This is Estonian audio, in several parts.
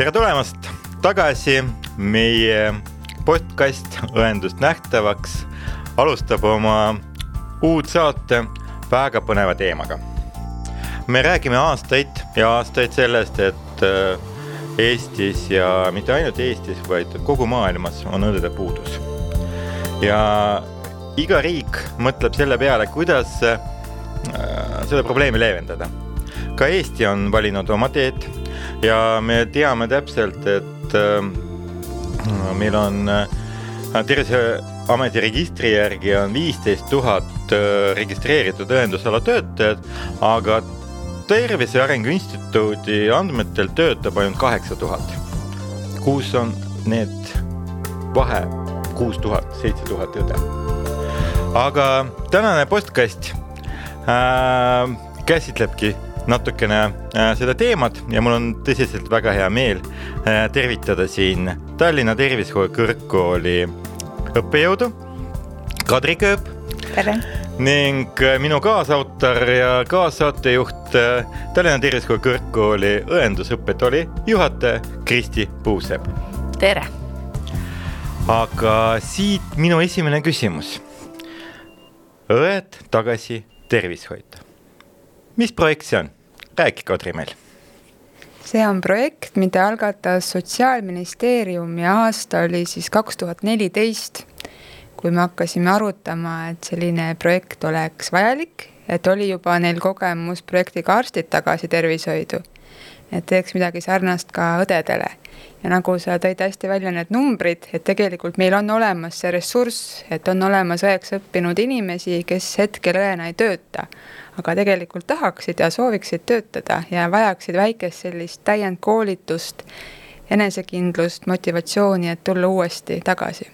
tere tulemast tagasi, meie podcast Õendust nähtavaks alustab oma uut saate väga põneva teemaga. me räägime aastaid ja aastaid sellest, et äh, Eestis ja mitte ainult Eestis, vaid kogu maailmas on õdede puudus. ja iga riik mõtleb selle peale, kuidas äh, seda probleemi leevendada. ka Eesti on valinud oma teed ja me teame täpselt, et äh, meil on terviseameti registri järgi on viisteist tuhat registreeritud õendusala töötajat, aga Tervise Arengu Instituudi andmetel töötab ainult kaheksa tuhat. kus on need vahe kuus tuhat, seitse tuhat õde. aga tänane postkast äh, käsitlebki natukene äh, seda teemat ja mul on tõsiselt väga hea meel äh, tervitada siin Tallinna Tervishoiu Kõrgkooli õppejõudu Kadri Kööp. tere ning äh, minu kaasautor ja kaassaatejuht Tallinna Tervishoiu Kõrgkooli õendusõppetooli juhataja Kristi Puusepp. tere! aga siit minu esimene küsimus. õed tagasi tervishoidu. Mis projekt see on? räägi, Kadri, meil see on projekt, mida algatas Sotsiaalministeerium ja aasta oli siis kaks tuhat neliteist kui me hakkasime arutama, et selline projekt oleks vajalik, et oli juba neil kogemus projektiga Arstid tagasi tervishoidu, et teeks midagi sarnast ka õdedele. ja nagu sa tõid hästi välja need numbrid, et tegelikult meil on olemas see ressurss, et on olemas õeks õppinud inimesi, kes hetkel õena ei tööta, aga tegelikult tahaksid ja sooviksid töötada ja vajaksid väikest sellist täiendkoolitust, enesekindlust, motivatsiooni, et tulla uuesti tagasi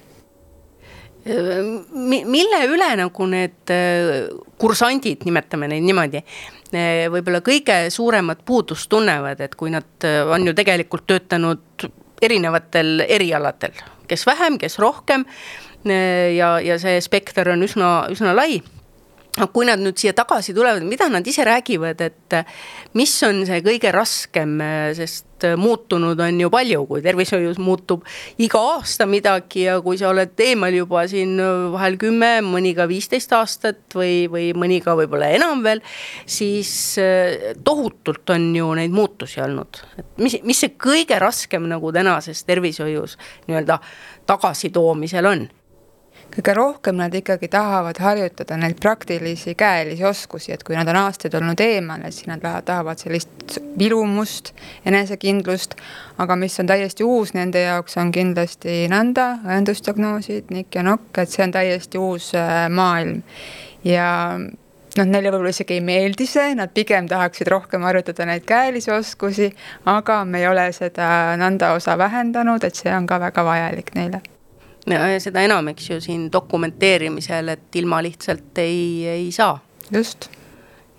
mille üle nagu need äh, kursandid, nimetame neid niimoodi, äh, võib-olla kõige suuremat puudust tunnevad, et kui nad äh, on ju tegelikult töötanud erinevatel erialadel, kes vähem, kes rohkem. ja, ja see spekter on üsna, üsna lai aga kui nad nüüd siia tagasi tulevad, mida nad ise räägivad, et mis on see kõige raskem, sest muutunud on ju palju, kui tervishoius muutub iga aasta midagi ja kui sa oled eemal juba siin vahel kümme, mõni ka viisteist aastat või, või mõni ka võib-olla enam veel, siis tohutult on ju neid muutusi olnud. et mis, mis see kõige raskem nagu tänases tervishoius nii-öelda tagasitoomisel on? Kõige rohkem nad ikkagi tahavad harjutada neid praktilisi käelisi oskusi, et kui nad on aastaid olnud eemal, et siis nad tahavad sellist ilumust, enesekindlust. aga mis on täiesti uus nende jaoks, on kindlasti nõnda, õendusdiagnoosid, nikk ja nokk, et see on täiesti uus äh, maailm. ja noh, neile võib-olla isegi ei meeldi see, nad pigem tahaksid rohkem harjutada neid käelisi oskusi, aga me ei ole seda nõnda osa vähendanud, et see on ka väga vajalik neile seda enam, eks ju, siin dokumenteerimisel, et ilma lihtsalt ei, ei saa. just.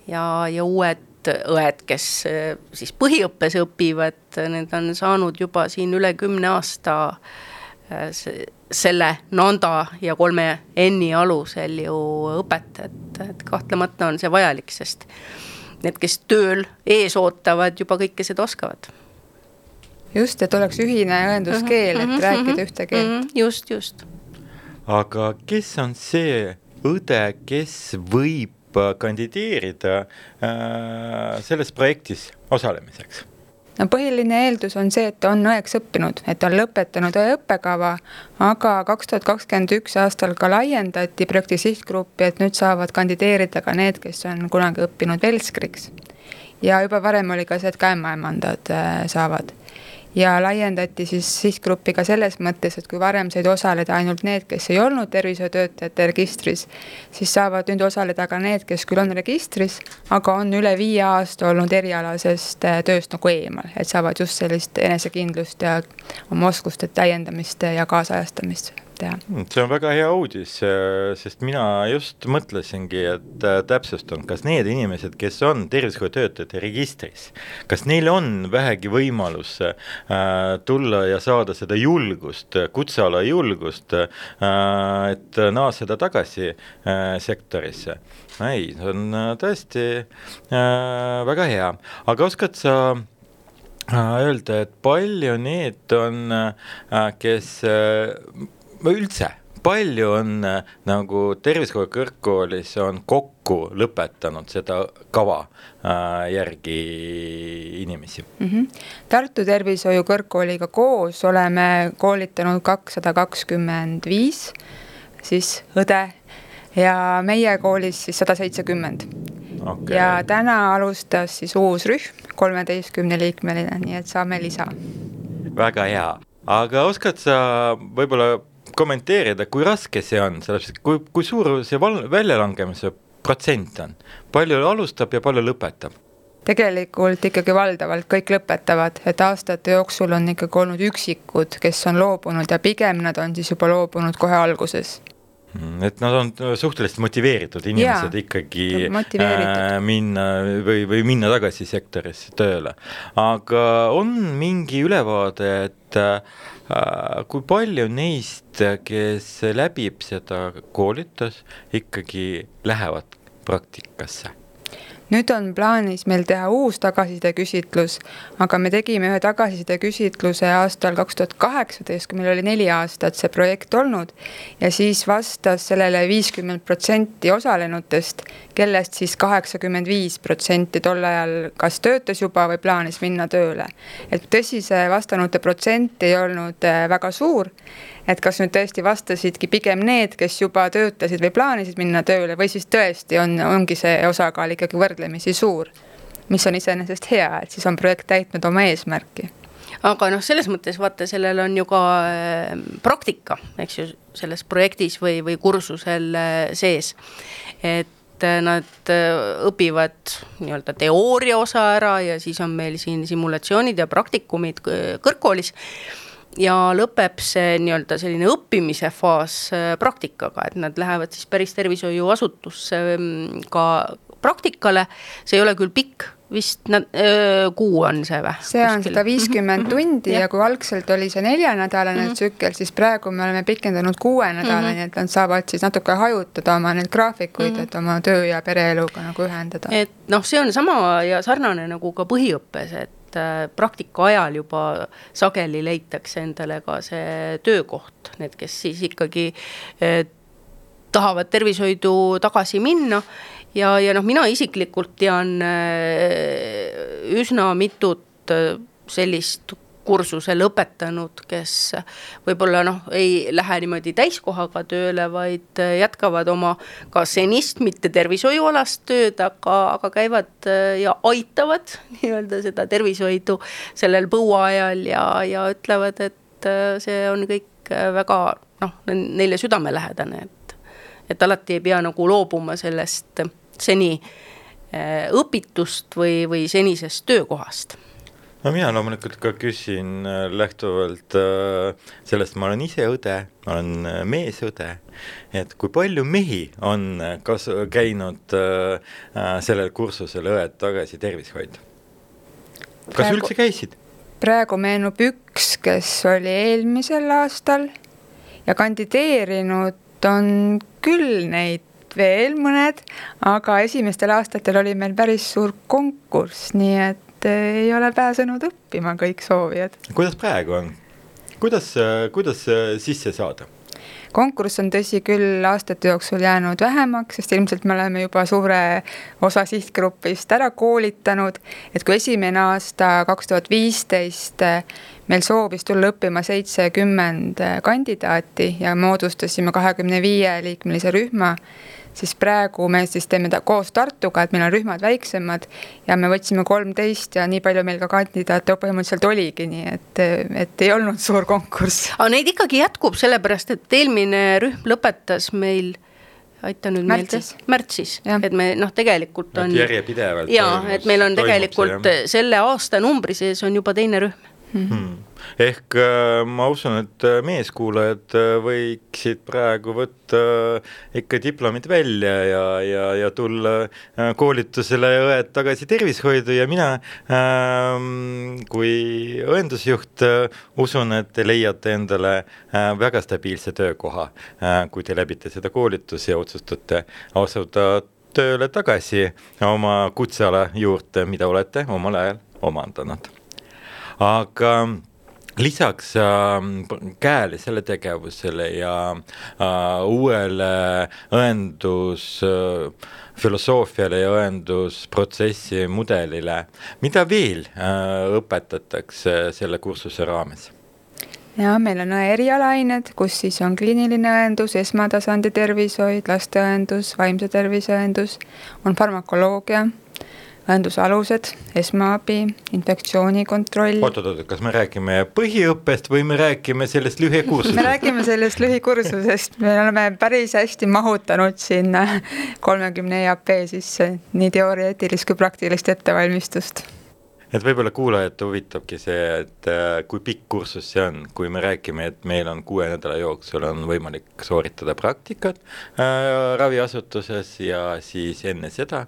ja, ja uued õed, kes eh, siis põhiõppes õpivad, need on saanud juba siin üle kümne aasta eh, selle Nanda ja kolme N-i alusel ju õpet, et, et kahtlemata on see vajalik, sest need, kes tööl ees ootavad, juba kõike seda oskavad just, et oleks ühine õenduskeel, et mm -hmm, rääkida mm -hmm, ühte keelt mm. -hmm, just, just. aga kes on see õde, kes võib kandideerida äh, selles projektis osalemiseks? no põhiline eeldus on see, et on õeks õppinud, et on lõpetanud õe õppekava, aga kaks tuhat kakskümmend üks aastal ka laiendati projekti sihtgruppi, et nüüd saavad kandideerida ka need, kes on kunagi õppinud velskriks. ja juba varem oli ka see, et ka ämmaemandad äh, saavad ja laiendati siis sihtgruppi ka selles mõttes, et kui varem said osaleda ainult need, kes ei olnud tervishoiutöötajate registris, siis saavad nüüd osaleda ka need, kes küll on registris, aga on üle viie aasta olnud erialasest äh, tööst nagu eemal, et saavad just sellist enesekindlust ja oma oskuste täiendamist ja kaasajastamist teha. Hmm, see on väga hea uudis, äh, sest mina just mõtlesingi, et äh, täpsustan, kas need inimesed, kes on tervishoiutöötajate registris, kas neil on vähegi võimalus äh, tulla ja saada seda julgust, kutseala julgust äh,, et naaseda tagasi äh, sektorisse. ei, see on äh, tõesti väga hea, aga oskad sa öelda, et palju need on, kes üldse palju on äh, nagu Tervishoiu Kõrgkoolis on kokku lõpetanud seda kava äh, järgi inimesi mm? -hmm. Tartu Tervishoiu Kõrgkooliga koos oleme koolitanud kakssada kakskümmend viis siis õde ja meie koolis siis sada seitsekümmend okay.. ja täna alustas siis uus rühm, kolmeteistkümne liikmeline, nii et saame lisa. väga hea, aga oskad sa võib-olla kommenteerida, kui raske see on, sellepärast kui, kui suur see val-, väljalangemise protsent on, palju alustab ja palju lõpetab? tegelikult ikkagi valdavalt kõik lõpetavad, et aastate jooksul on ikkagi olnud üksikud, kes on loobunud ja pigem nad on siis juba loobunud kohe alguses mm, et nad on suhteliselt motiveeritud inimesed Jaa, ikkagi äh, minna või, või minna tagasi sektorisse tööle. aga on mingi ülevaade, et Äh, kui palju neist, kes läbib seda koolitust, ikkagi lähevad praktikasse? Nüüd on plaanis meil teha uus tagasisideküsitlus, aga me tegime ühe tagasisideküsitluse aastal kaks tuhat kaheksateist, kui meil oli neli aastat see projekt olnud. ja siis vastas sellele viiskümmend protsenti osalenutest, kellest siis kaheksakümmend viis protsenti tol ajal kas töötas juba või plaanis minna tööle. et tõsi, see vastanute protsent ei olnud äh, väga suur et kas nüüd tõesti vastasidki pigem need, kes juba töötasid või plaanisid minna tööle või siis tõesti on, ongi see osakaal ikkagi võrdlemisi suur. mis on iseenesest hea, et siis on projekt täitnud oma eesmärki aga noh, selles mõttes vaata, sellel on ju ka äh, praktika, eks ju, selles projektis või, või kursusel äh, sees. et äh, nad õpivad nii-öelda teooria osa ära ja siis on meil siin simulatsioonid ja praktikumid kõrgkoolis ja lõpeb see nii-öelda selline õppimise faas äh, praktikaga, et nad lähevad siis päris tervishoiuasutusse ähm, ka praktikale, see ei ole küll pikk, vist nad, öö, kuu on see või? see on sada viiskümmend mhm. tundi ja. ja kui algselt oli see neljanädalane mm -hmm. tsükkel, siis praegu me oleme pikendanud kuuenädalani mm, -hmm. et nad saavad siis natuke hajutada oma neid graafikuid mm, -hmm. et oma töö ja pereeluga nagu ühendada. et noh, see on sama ja sarnane nagu ka põhiõppes, et et äh, praktika ajal juba sageli leitakse endale ka see töökoht, need, kes siis ikkagi eh, tahavad tervishoidu tagasi minna. Ja, ja noh, mina isiklikult tean eh, üsna mitut sellist kursuse lõpetanud, kes võib-olla noh, ei lähe niimoodi täiskohaga tööle, vaid jätkavad oma ka senist mitte tervishoiualast tööd, aga, aga käivad ja aitavad nii-öelda seda tervishoidu sellel põuaajal ja, ja ütlevad, et see on kõik väga noh, neile südamelähedane, et, et alati ei pea nagu loobuma sellest seni õpitust või, või senisest töökohast no mina loomulikult ka küsin äh, lähtuvalt äh, sellest, ma olen ise õde, ma olen äh, meesõde, et kui palju mehi on kas-, käinud sellel kursusel Õed tagasi tervishoidu? kas praegu, üldse käisid? praegu meenub üks, kes oli eelmisel aastal ja kandideerinud on küll neid veel mõned, aga esimestel aastatel oli meil päris suur konkurss, nii et ei ole pääsenud õppima kõik soovijad. kuidas praegu on, kuidas, kuidas sisse saada? konkurss on tõsi küll aastate jooksul jäänud vähemaks, sest ilmselt me oleme juba suure osa sihtgrupist ära koolitanud. et kui esimene aasta, kaks tuhat viisteist, meil soovis tulla õppima seitsekümmend kandidaati ja moodustasime kahekümne viie liikmelise rühma siis praegu me siis teeme ta koos Tartuga, et meil on rühmad väiksemad ja me võtsime kolmteist ja nii palju meil ka kandidaate põhimõtteliselt oligi, nii et, et ei olnud suur konkurss. aga neid ikkagi jätkub, sellepärast et eelmine rühm lõpetas meil aita nüüd meelde, märtsis, et me noh, tegelikult on. järjepidevalt. jaa, et meil on tegelikult see, selle aastanumbri sees on juba teine rühm mm. -hmm. Ehk äh, ma usun, et äh, meeskuulajad äh, võiksid praegu võtta ikka diplomid välja ja, ja, ja tulla koolitusele õed tagasi tervishoidu. Ja mina ähm, kui õendusjuht usun, et te leiate endale väga stabiilse töökoha, kui te läbite seda koolitust ja otsustate asuda tööle tagasi oma kutseala juurde, mida olete omal ajal omandanud. Aga lisaks äh, käelisele tegevusele ja äh, uuele õendusfilosoofiale äh, ja õendusprotsessi mudelile, mida veel äh, õpetatakse selle kursuse raames? ja meil on erialaained, kus siis on kliiniline õendus, esmatasandi tervishoid, lasteõendus, vaimse tervise õendus, on farmakoloogia õenduse alused, esmaabi, infektsioonikontroll. oot-oot-oot, kas me räägime põhiõppest või me räägime sellest lühikursusest? me räägime sellest lühikursusest, me oleme päris hästi mahutanud sinna kolmekümne EAP sisse nii teoreetilist kui praktilist ettevalmistust et võib-olla kuulajat huvitabki see, et äh, kui pikk kursus see on, kui me räägime, et meil on kuue nädala jooksul on võimalik sooritada praktikat äh, raviasutuses ja siis enne seda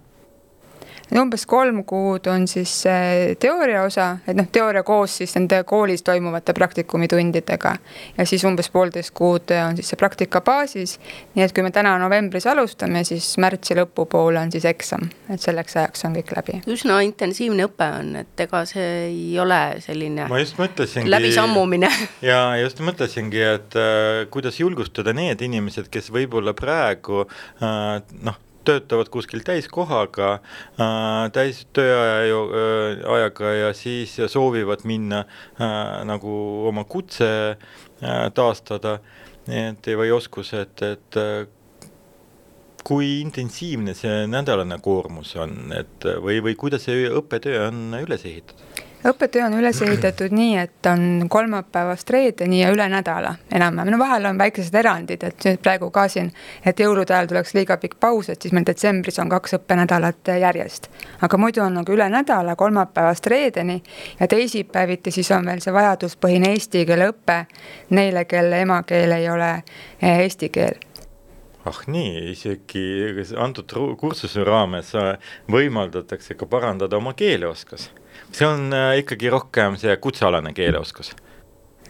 umbes kolm kuud on siis see teooria osa, et noh, teooria koos siis nende koolis toimuvate praktikumitundidega. ja siis umbes poolteist kuud on siis see praktika baasis. nii et kui me täna novembris alustame, siis märtsi lõpupoole on siis eksam, et selleks ajaks on kõik läbi. üsna intensiivne õpe on, et ega see ei ole selline. ma just mõtlesingi. läbisammumine ja just mõtlesingi, et äh, kuidas julgustada need inimesed, kes võib-olla praegu äh, noh töötavad kuskil täiskohaga äh,, täis tööaja äh, ajaga ja siis soovivad minna äh, nagu oma kutse taastada, et või oskused, et kui intensiivne see nädalane koormus on, et või, või kuidas see õppetöö on üles ehitatud? Õppetöö on üles ehitatud nii, et on kolmapäevast reedeni ja üle nädala enam-vähem, no vahel on väikesed erandid, et praegu ka siin, et jõulude ajal tuleks liiga pikk paus, et siis meil detsembris on kaks õppenädalat järjest. aga muidu on nagu üle nädala, kolmapäevast reedeni ja teisipäeviti siis on veel see vajaduspõhine eesti keele õpe neile, kelle emakeel ei ole eh, eesti keel. Ah nii, isegi antud kursuse raames äh, võimaldatakse ka parandada oma keeleoskus see on äh, ikkagi rohkem see kutsealane keeleoskus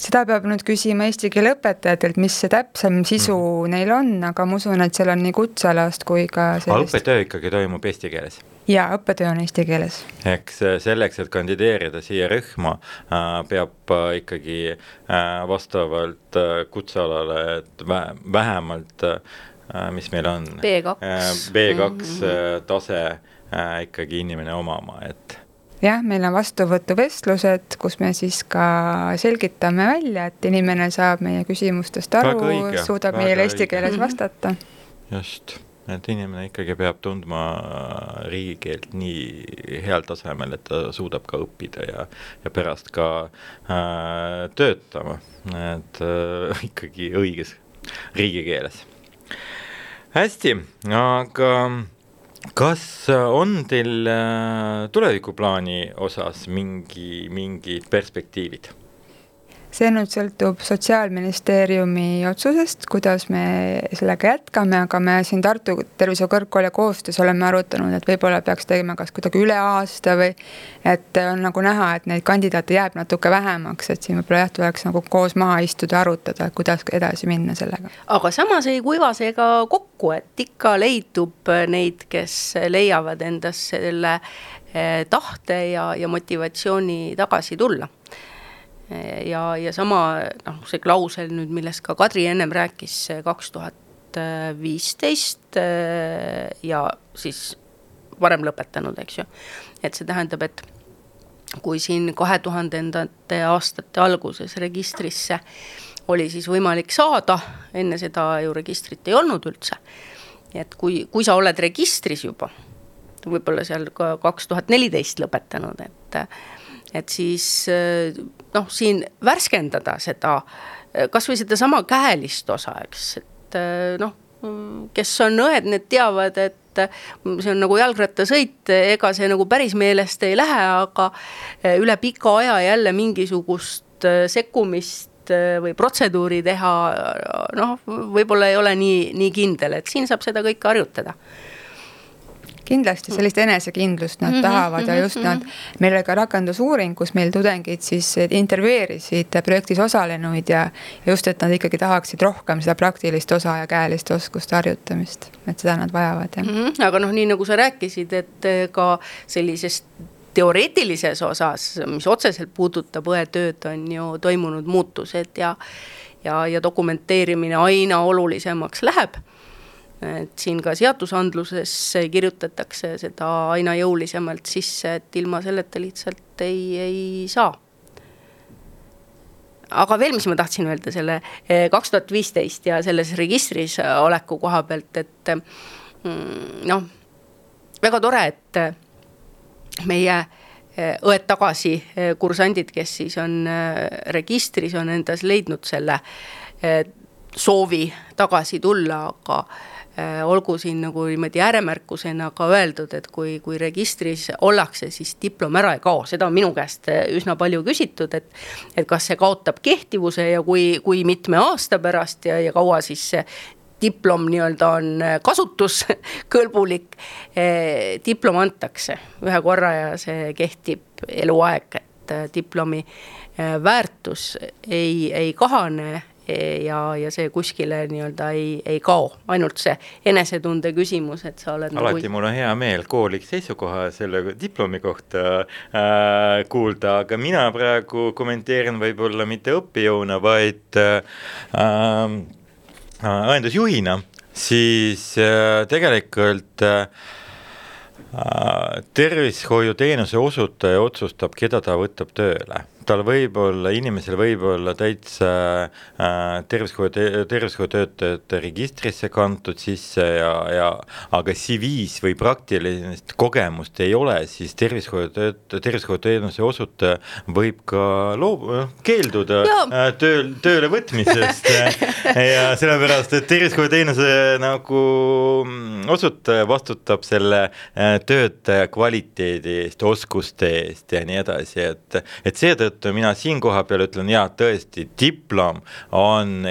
seda peab nüüd küsima eesti keele õpetajatelt, mis see täpsem sisu mm. neil on, aga ma usun, et seal on nii kutsealast kui ka sellist. õppetöö ikkagi toimub eesti keeles? jaa, õppetöö on eesti keeles. eks äh, selleks, et kandideerida siia rühma, äh, peab ikkagi vastavalt kutsealale, et vähemalt, mis meil on. B2. B2 mm -hmm. tase ikkagi inimene omama, et jah, meil on vastuvõtuvestlused, kus me siis ka selgitame välja, et inimene saab meie küsimustest aru, suudab meile eesti keeles mhm. vastata. just, et inimene ikkagi peab tundma riigikeelt nii heal tasemel, et ta suudab ka õppida ja, ja pärast ka äh, töötama, et äh, ikkagi õiges riigikeeles. hästi, aga kas äh, on teil äh, tulevikuplaani osas mingi, mingid perspektiivid? See nüüd sõltub Sotsiaalministeeriumi otsusest, kuidas me sellega jätkame, aga me siin Tartu Tervishoiu Kõrgkooli koostöös oleme arutanud, et võib-olla peaks tegema kas kuidagi üle aasta või et on nagu näha, et neid kandidaate jääb natuke vähemaks, et siin võib-olla jah, tuleks nagu koos maha istuda arutada, kuidas edasi minna sellega. aga samas ei kuiva see ka kokku, et ikka leidub neid, kes leiavad endas selle eh, tahte ja, ja motivatsiooni tagasi tulla ja, ja sama noh, see klausel nüüd, millest ka Kadri ennem rääkis, kaks tuhat viisteist äh, ja siis varem lõpetanud, eks ju. et see tähendab, et kui siin kahe tuhandendate aastate alguses registrisse oli siis võimalik saada, enne seda ju registrit ei olnud üldse. et kui, kui sa oled registris juba, võib-olla seal ka kaks tuhat neliteist lõpetanud, et et siis noh, siin värskendada seda, kasvõi sedasama käelist osa, eks, et noh, kes on õed, need teavad, et see on nagu jalgrattasõit, ega see nagu päris meelest ei lähe, aga üle pika aja jälle mingisugust sekkumist või protseduuri teha, noh, võib-olla ei ole nii, nii kindel, et siin saab seda kõike harjutada kindlasti sellist enesekindlust nad mm -hmm, tahavad ja mhm, just mm -hmm. nad, meil oli ka rakendusuuring, kus meil tudengid siis intervjueerisid projektis osalenuid ja, ja just, et nad ikkagi tahaksid rohkem seda praktilist osa ja käelist oskuste harjutamist, et seda nad vajavad, jah mm. -hmm, aga noh, nii nagu sa rääkisid, et ka sellisest teoreetilises osas, mis otseselt puudutab õetööd, on ju toimunud muutused ja ja, ja dokumenteerimine aina olulisemaks läheb. Et siin ka seadusandluses kirjutatakse seda aina jõulisemalt sisse, et ilma selleta lihtsalt ei, ei saa. Aga veel, mis ma tahtsin öelda selle eh, kaks tuhat viisteist ja selles registris oleku koha pealt, et mm, noh, väga tore, et meie eh, õed tagasi eh, kursandid, kes siis on registris, on endas leidnud selle soovi tagasi tulla, aga olgu siin nagu niimoodi ääremärkusena ka öeldud, et kui, kui registris ollakse, siis diplom ära ei kao, seda on minu käest äh, üsna palju küsitud, et. et kas see kaotab kehtivuse ja kui, kui mitme aasta pärast ja, ja kaua siis see diplom nii-öelda on äh, kasutuskõlbulik diplom antakse ühe korra ja see kehtib eluaeg, et diplomi väärtus ei, ei kahane ja, ja see kuskile nii-öelda ei, ei kao, ainult see enesetunde küsimus, et sa oled alati nagu... mul on hea meel koolik seisukoha selle diplomi kohta äh, kuulda, aga mina praegu kommenteerin võib-olla mitte õppejõuna, vaid äh, äh, õendusjuhina, siis äh, tegelikult äh, tervishoiuteenuse osutaja otsustab, keda ta võtab tööle tal võib olla, inimesel võib olla täitsa äh, tervishoiu, tervishoiutöötajate registrisse kantud sisse ja, ja aga CV-s või praktilist kogemust ei ole, siis tervishoiutöötaja, tervishoiuteenuse osutaja võib ka loob-, keelduda äh, tööl, tööle võtmisest. Ja sellepärast, et tervishoiuteenuse nagu mm, osutaja vastutab selle äh, töötaja kvaliteedi eest, oskuste eest ja nii edasi, et, et seetõttu seetõttu mina siin kohapeal ütlen jaa, tõesti, diplom on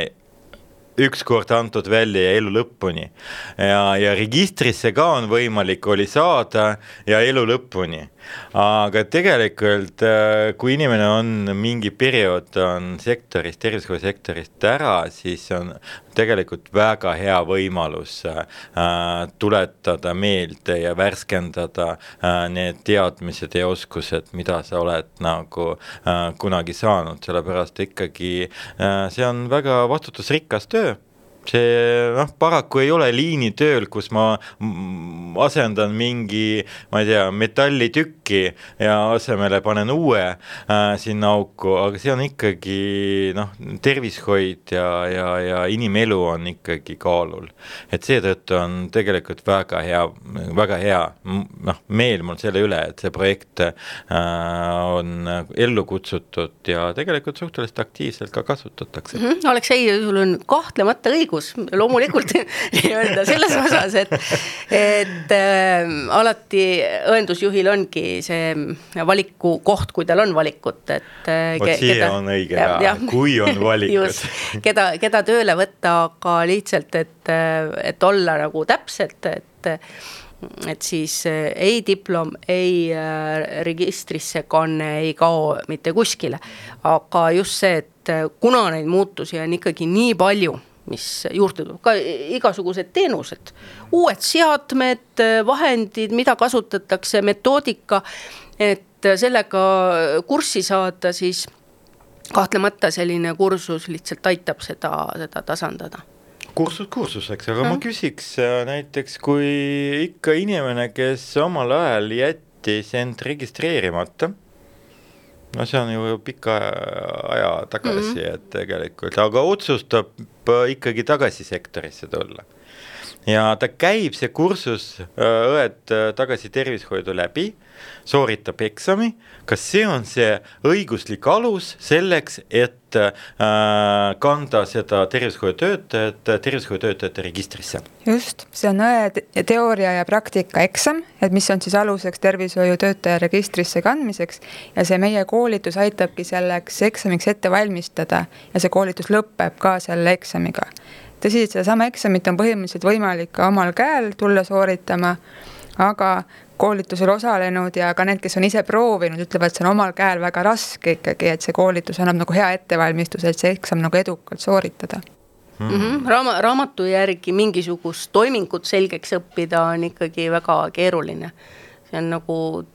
ükskord antud välja elu lõpuni. ja, ja registrisse ka on võimalik oli saada ja elu lõpuni. Aga tegelikult, äh, kui inimene on mingi periood on sektorist, tervishoiusektorist ära, siis on tegelikult väga hea võimalus äh, tuletada meelde ja värskendada äh, need teadmised ja oskused, mida sa oled nagu äh, kunagi saanud, sellepärast ikkagi äh, see on väga vastutusrikas töö see noh, paraku ei ole liinitööl, kus ma asendan mingi, ma ei tea, metallitükki ja asemele panen uue äh, sinna auku, aga see on ikkagi noh, tervishoid ja, ja, ja inimelu on ikkagi kaalul. et seetõttu on tegelikult väga hea, väga hea noh, meel mul selle üle, et see projekt äh, on ellu kutsutud ja tegelikult suhteliselt aktiivselt ka kasutatakse mm. -hmm. Aleksei, sul on kahtlemata õigus loomulikult nii-öelda selles osas, et, et äh, alati õendusjuhil ongi see valikukoht, kui tal on valikut, et äh,. vot siia on õige ja, kui on valikud keda, keda tööle võtta, aga lihtsalt, et, et olla nagu täpselt, et et siis äh, ei diplom, ei äh, registrisse kanne ei kao mitte kuskile. aga just see, et äh, kuna neid muutusi on ikkagi nii palju mis juurde tuleb, ka igasugused teenused, uued seadmed, vahendid, mida kasutatakse, metoodika, et sellega kurssi saada, siis kahtlemata selline kursus lihtsalt aitab seda, seda tasandada. Kursus kursuseks, aga mm. ma küsiks äh, näiteks, kui ikka inimene, kes omal ajal jättis end registreerimata no see on ju pika aja tagasi mm, -hmm. et tegelikult, aga otsustab ikkagi tagasi sektorisse tulla. Ja ta käib, see kursus õed tagasi tervishoidu läbi, sooritab eksami, kas see on see õiguslik alus selleks, et äh, kanda seda tervishoiutöötajat tervishoiutöötajate registrisse? just, see on õe teooria ja praktika eksam, et mis on siis aluseks tervishoiutöötaja registrisse kandmiseks ja see meie koolitus aitabki selleks eksamiks ette valmistada ja see koolitus lõpeb ka selle eksamiga. Tõsi, et sedasama eksamit on põhimõtteliselt võimalik ka omal käel tulla sooritama, aga koolitusel osalenud ja ka need, kes on ise proovinud, ütlevad, see on omal käel väga raske ikkagi, et see koolitus annab nagu hea ettevalmistuse, et see eksam nagu edukalt sooritada mm -hmm. Raama, raamatu järgi mingisugust toimingut selgeks õppida on ikkagi väga keeruline. see on nagu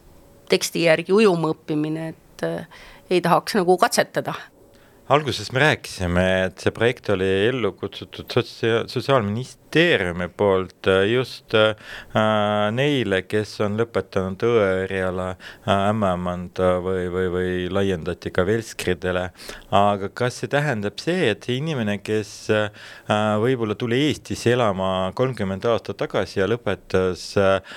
teksti järgi ujuma õppimine, et ei tahaks nagu katsetada alguses me rääkisime, et see projekt oli ellu kutsutud sotsia-, sotsiaalministeeriumi poolt äh, just äh, neile, kes on lõpetanud õeeriala äh, ämmaemanda või, või, või laiendati ka velskridele. aga kas see tähendab see, et see inimene, kes äh, võib-olla tuli Eestisse elama kolmkümmend aastat tagasi ja lõpetas äh,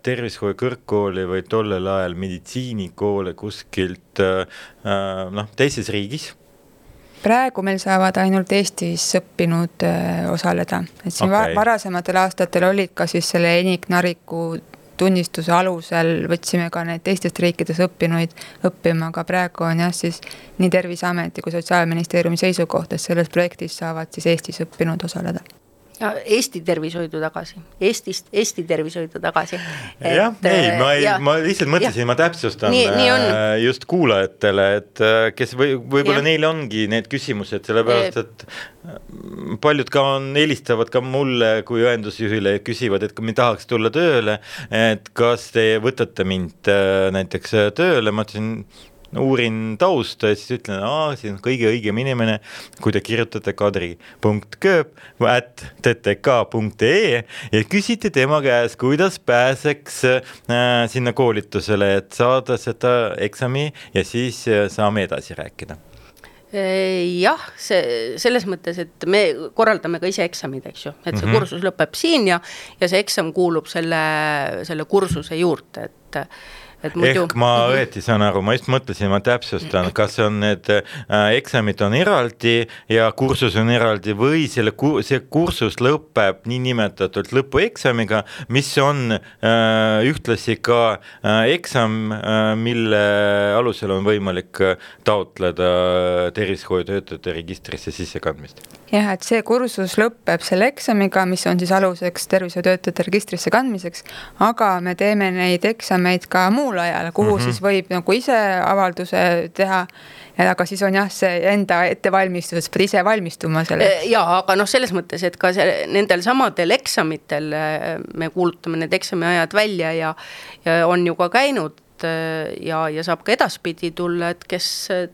tervishoiu kõrgkooli või tollel ajal meditsiinikoole kuskilt äh, äh noh, teises riigis praegu meil saavad ainult Eestis õppinud äh, osaleda, et siin okay. varasematel aastatel olid ka siis selle enik nariku tunnistuse alusel võtsime ka neid teistest riikidest õppinuid õppima, aga praegu on jah, siis nii Terviseameti kui Sotsiaalministeeriumi seisukoht, et selles projektis saavad siis Eestis õppinud osaleda Eesti tervishoidu tagasi, Eestist Eesti tervishoidu tagasi. jah, ei, ma ei, ma lihtsalt mõtlesin, ma täpsustan nii, nii on. Äh, just kuulajatele, et äh, kes või, võib-olla neil ongi need küsimused, sellepärast et äh, paljud ka on, helistavad ka mulle kui õendusjuhile ja küsivad, et kui me tahaks tulla tööle, et kas te võtate mind näiteks tööle, ma ütlesin uurin tausta ja siis ütlen, aa, see on kõige õigem inimene, kui te kirjutate kadri.kööp at ttk.ee ja küsite tema käest, kuidas pääseks äh, sinna koolitusele, et saada seda eksami ja siis äh, saame edasi rääkida jah, see selles mõttes, et me korraldame ka ise eksamid, eks ju, et see mm -hmm. kursus lõpeb siin ja, ja see eksam kuulub selle, selle kursuse juurde, et Muidu... ehk ma mhm. õieti saan aru, ma just mõtlesin, ma täpsustan, kas on need äh, eksamid on eraldi ja kursus on eraldi või selle see kursus lõpeb niinimetatult lõpueksamiga, mis on äh, ühtlasi ka äh, eksam äh,, mille alusel on võimalik äh, taotleda tervishoiutöötajate registrisse sissekandmist? Jah, et see kursus lõpeb selle eksamiga, mis on siis aluseks tervishoiutöötajate registrisse kandmiseks, aga me teeme neid eksameid ka muul ajal, kuhu mm -hmm. siis võib nagu ise avalduse teha. aga siis on jah, see enda ettevalmistus, pead ise valmistuma selleks. ja, aga noh, selles mõttes, et ka see, nendel samadel eksamitel me kuulutame need eksamiajad välja ja, ja on ju ka käinud Äh, ja, ja saab ka edaspidi tulla, et kes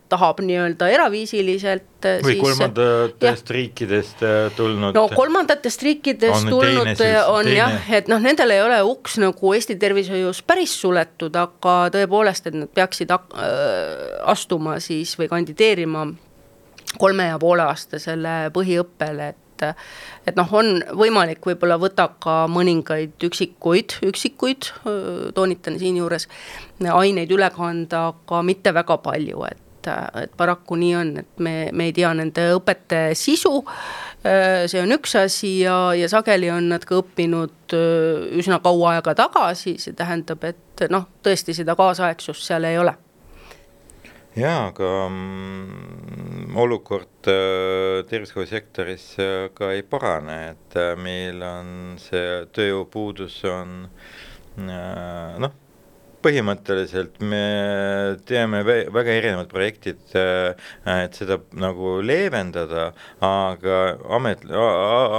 tahab nii-öelda eraviisiliselt. Äh, või siis, kolmandatest riikidest äh, tulnud. no kolmandatest riikidest on tulnud teine, on teine. jah, et noh, nendel ei ole uks nagu Eesti tervishoius päris suletud, aga tõepoolest, et nad peaksid astuma siis või kandideerima kolme ja poole aastasele põhiõppele, et et et noh, on võimalik võib-olla võtab ka mõningaid üksikuid, üksikuid, toonitan siinjuures, aineid üle kanda, aga mitte väga palju, et, et paraku nii on, et me, me ei tea nende õpete sisu, see on üks asi ja, ja sageli on nad ka õppinud üsna kaua aega tagasi, see tähendab, et noh, tõesti seda kaasaegsust seal ei ole jaa, aga mm, olukord äh, tervishoiusektoris äh, ka ei parane, et äh, meil on see tööjõupuudus on noh, põhimõtteliselt me teeme väga erinevad projektid, et seda nagu leevendada, aga amet,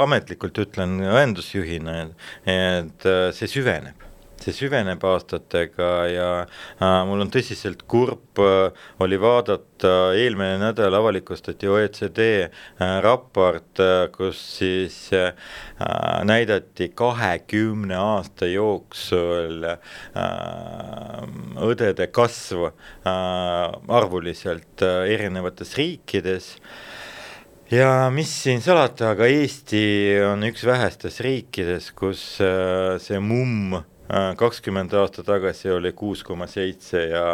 ametlikult ütlen õendusjuhina, et see süveneb see süveneb aastatega ja äh, mul on tõsiselt kurb äh, oli vaadata, eelmine nädal avalikustati OECD äh, raport äh,, kus siis äh, näidati kahekümne aasta jooksul äh, õdede kasv äh, arvuliselt äh, erinevates riikides. Ja mis siin salata, aga Eesti on üks vähestes riikides, kus äh, see mumm Äh, kakskümmend aastat tagasi oli kuus koma seitse ja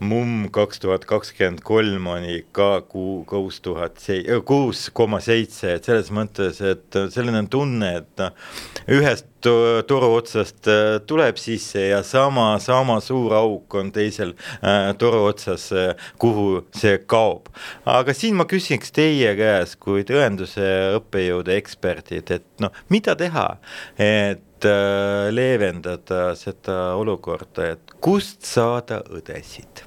mumm kaks tuhat kakskümmend kolm oli ka kuu, kuus tuhat sei-, äh, kuus koma seitse, et selles mõttes, et selline tunne, et noh, ühest toru otsast äh, tuleb sisse ja sama, sama suur auk on teisel äh, toru otsas kuhu see kaob. aga siin ma küsiks teie käest kui tõenduse õppejõude eksperdid, et noh, mida teha, et et äh, leevendada seda olukorda, et kust saada õdesid?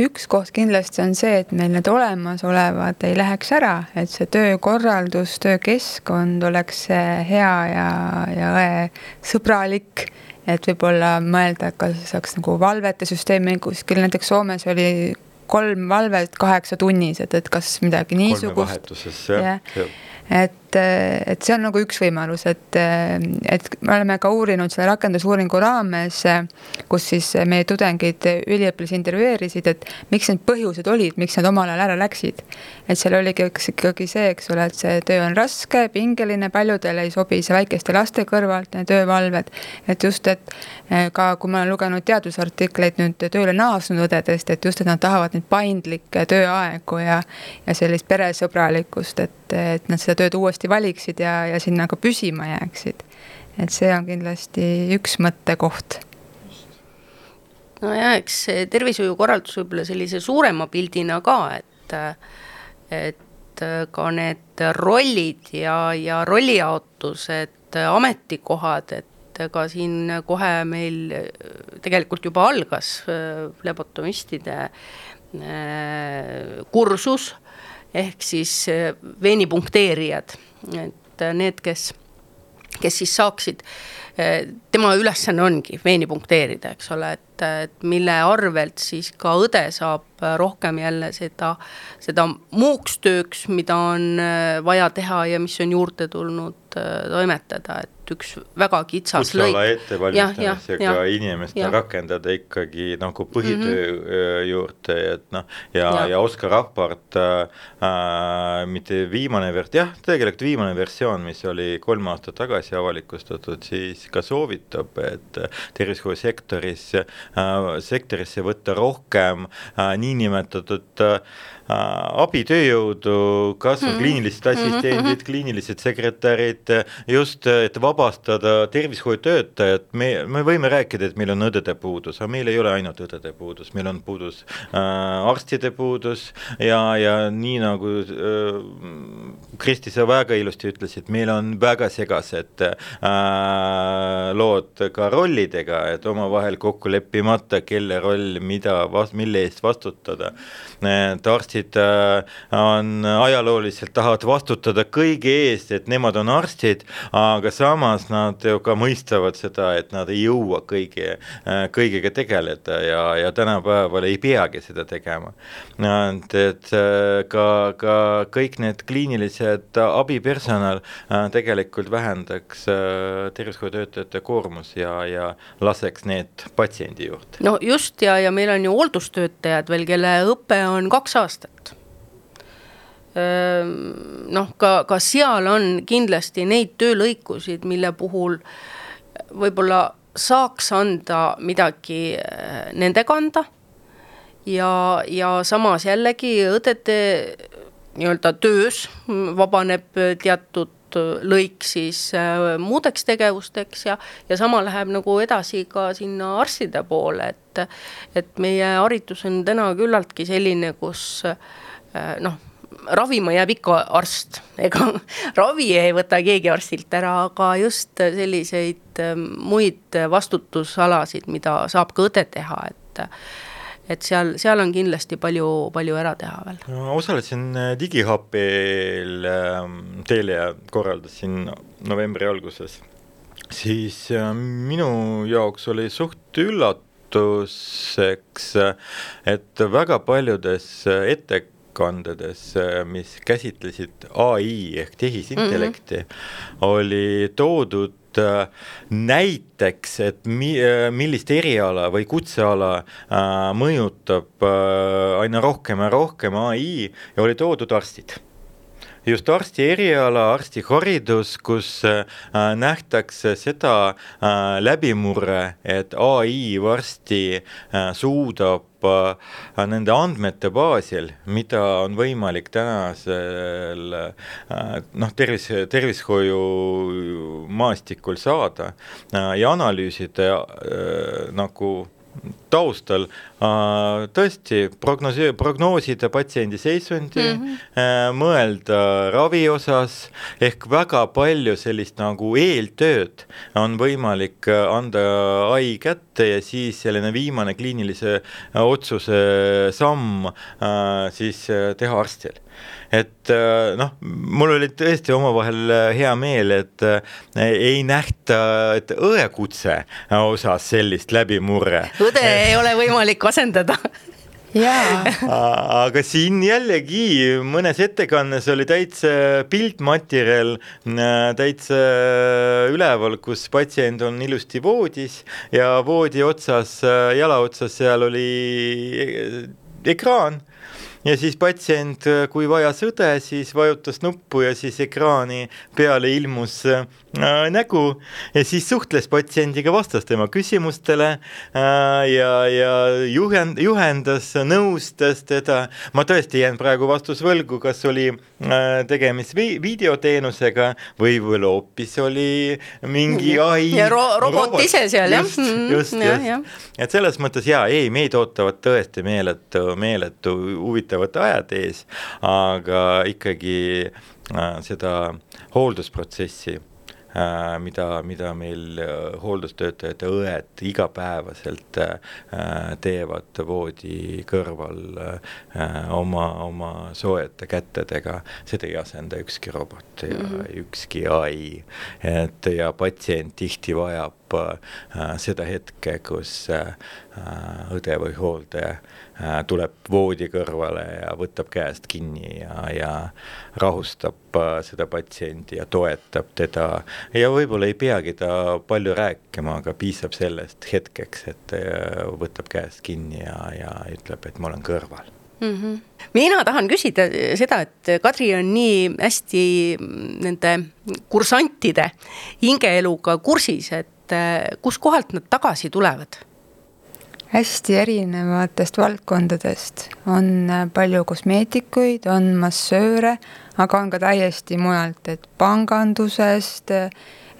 üks koht kindlasti on see, et meil need olemasolevad ei läheks ära, et see töökorraldus, töökeskkond oleks hea ja, ja õesõbralik et võib-olla mõelda, et kas saaks nagu valvete süsteemi kuskil, näiteks Soomes oli kolm valvet kaheksa tunnis, et, et kas midagi niisugust. jah, et et, et see on nagu üks võimalus, et, et me oleme ka uurinud selle rakendusuuringu raames, kus siis meie tudengid üliõpilasi intervjueerisid, et miks need põhjused olid, miks nad omal ajal ära läksid. et seal oligi üks ikkagi see, eks ole, et see töö on raske, pingeline, paljudele ei sobi see väikeste laste kõrvalt, need öövalved. et just, et ka kui ma olen lugenud teadusartikleid nüüd tööle naasnud õdedest, et just, et nad tahavad neid paindlikke tööaegu ja, ja sellist peresõbralikkust, et, et nad seda tööd uuesti uuesti valiksid ja, ja sinna ka püsima jääksid. et see on kindlasti üks mõttekoht. No ja eks tervishoiukorraldus võib-olla sellise suurema pildina ka, et, et ka need rollid ja, ja rollijaotused, ametikohad, et ka siin kohe meil tegelikult juba algas flebotomistide äh, kursus. Ehk siis veenipunkteerijad et need, kes, kes siis saaksid, tema ülesanne ongi veeni punkteerida, eks ole, et, et mille arvelt siis ka õde saab rohkem jälle seda, seda muuks tööks, mida on vaja teha ja mis on juurde tulnud toimetada, et et üks väga kitsas lõik. ettevalmistamisega inimest rakendada ikkagi nagu põhitöö mm -hmm. juurde, et noh, ja, ja, ja Oskar Rapart äh,, äh mitte viimane vers-, jah, tegelikult viimane versioon, mis oli kolm aastat tagasi avalikustatud, siis ka soovitab, et tervishoiusektoris äh,, sektorisse võtta rohkem äh, niinimetatud Äh, abitööjõudu, kas või -hmm. kliinilised mhm, assistendid -hmm. kliinilised sekretärid, just, et vabastada tervishoiutöötajad, me, me võime rääkida, et meil on õdede puudus, aga meil ei ole ainult õdede puudus, meil on puudus äh, arstide puudus ja, ja nii nagu äh, Kristi, sa väga ilusti ütlesid, meil on väga segased äh, lood ka rollidega, et omavahel kokku leppimata, kelle roll, mida, mille eest vastutada. et arstid arstid äh, on ajalooliselt, tahavad vastutada kõige eest, et nemad on arstid, aga samas nad ju ka mõistavad seda, et nad ei jõua kõige, äh, kõigega tegeleda ja, ja tänapäeval ei peagi seda tegema. et, et äh, ka, ka kõik need kliinilised abipersonal tegelikult vähendaks tervishoiutöötajate koormus ja, ja laseks need patsiendi juurde. no just ja, ja meil on ju hooldustöötajad veel, kelle õpe on kaks aastat noh, ka, ka seal on kindlasti neid töölõikusid, mille puhul võib-olla saaks anda midagi nende kanda. ja, ja samas jällegi õdede nii-öelda töös vabaneb teatud lõik siis muudeks tegevusteks ja, ja sama läheb nagu edasi ka sinna arstide poole, et, et meie haridus on täna küllaltki selline, kus noh ravima jääb ikka arst, ega ravi ei võta keegi arstilt ära, aga just selliseid muid vastutusalasid, mida saab ka õde teha, et et seal, seal on kindlasti palju, palju ära teha veel no,. osalesin äh, Digihubil ähm, Telia korraldasin novembri alguses, siis äh, minu jaoks oli suht üllatuseks, et väga paljudes ette ettekandedes, mis käsitlesid ai ehk tehisintellekti mm, -hmm. oli toodud äh, näiteks, et mi-, äh, millist eriala või kutseala äh, mõjutab aina rohkem ja rohkem ai ja oli toodud arstid just arsti eriala, arstiharidus, kus äh, nähtakse seda äh, läbimurre, et ai varsti äh, suudab nende andmete baasil, mida on võimalik tänasel noh, tervis, tervishoiu maastikul saada ja analüüsida nagu taustal äh, tõesti prognoosi, prognoosida patsiendi seisundi mm, -hmm. mõelda ravi osas, ehk väga palju sellist nagu eeltööd on võimalik anda ai kätte ja siis selline viimane kliinilise otsuse samm siis teha arstil et äh, noh, mul oli tõesti omavahel äh, hea meel, et äh, ei nähta, et õekutse osas sellist läbimurre. õde ei ole võimalik asendada jaa. aga siin jällegi mõnes ettekannes oli täitsa piltmaterjal täitsa üleval, kus patsient on ilusti voodis ja voodi otsas, jala otsas seal oli ekraan ja siis patsient, kui vajas õde, siis vajutas nuppu ja siis ekraani peale ilmus äh, nägu ja siis suhtles patsiendiga, vastas tema küsimustele äh, ja, ja juhend-, juhendas, nõustas teda. ma tõesti jään praegu vastus võlgu, kas oli äh, tegemist vi videoteenusega või võib-olla hoopis oli mingi ai. ja ro robot, robot ise seal jah. just, mm, just, just. et selles mõttes jaa, ei, meid ootavad tõesti meeletu, meeletu huvitav huvitavat ajad ees, aga ikkagi äh, seda hooldusprotsessi äh, mida, mida meil äh, hooldustöötajad ja õed igapäevaselt teevad voodi kõrval oma, oma soojate kätedega, seda ei asenda ükski robot ja mm -hmm. ükski ai. et ja patsient tihti vajab seda hetke, kus õde või hooldaja Äh, tuleb voodi kõrvale ja võtab käest kinni ja, ja rahustab äh, seda patsienti ja toetab teda. ja võib-olla ei peagi ta palju rääkima, aga piisab sellest hetkeks, et äh, võtab käest kinni ja, ja ütleb, et ma olen kõrval mm. -hmm. mina tahan küsida seda, et Kadri on nii hästi nende kursantide hingeeluga kursis, et kuskohalt nad tagasi tulevad hästi erinevatest valdkondadest, on äh, palju kosmeetikuid, on massööre, aga on ka täiesti mujalt, et pangandusest, äh,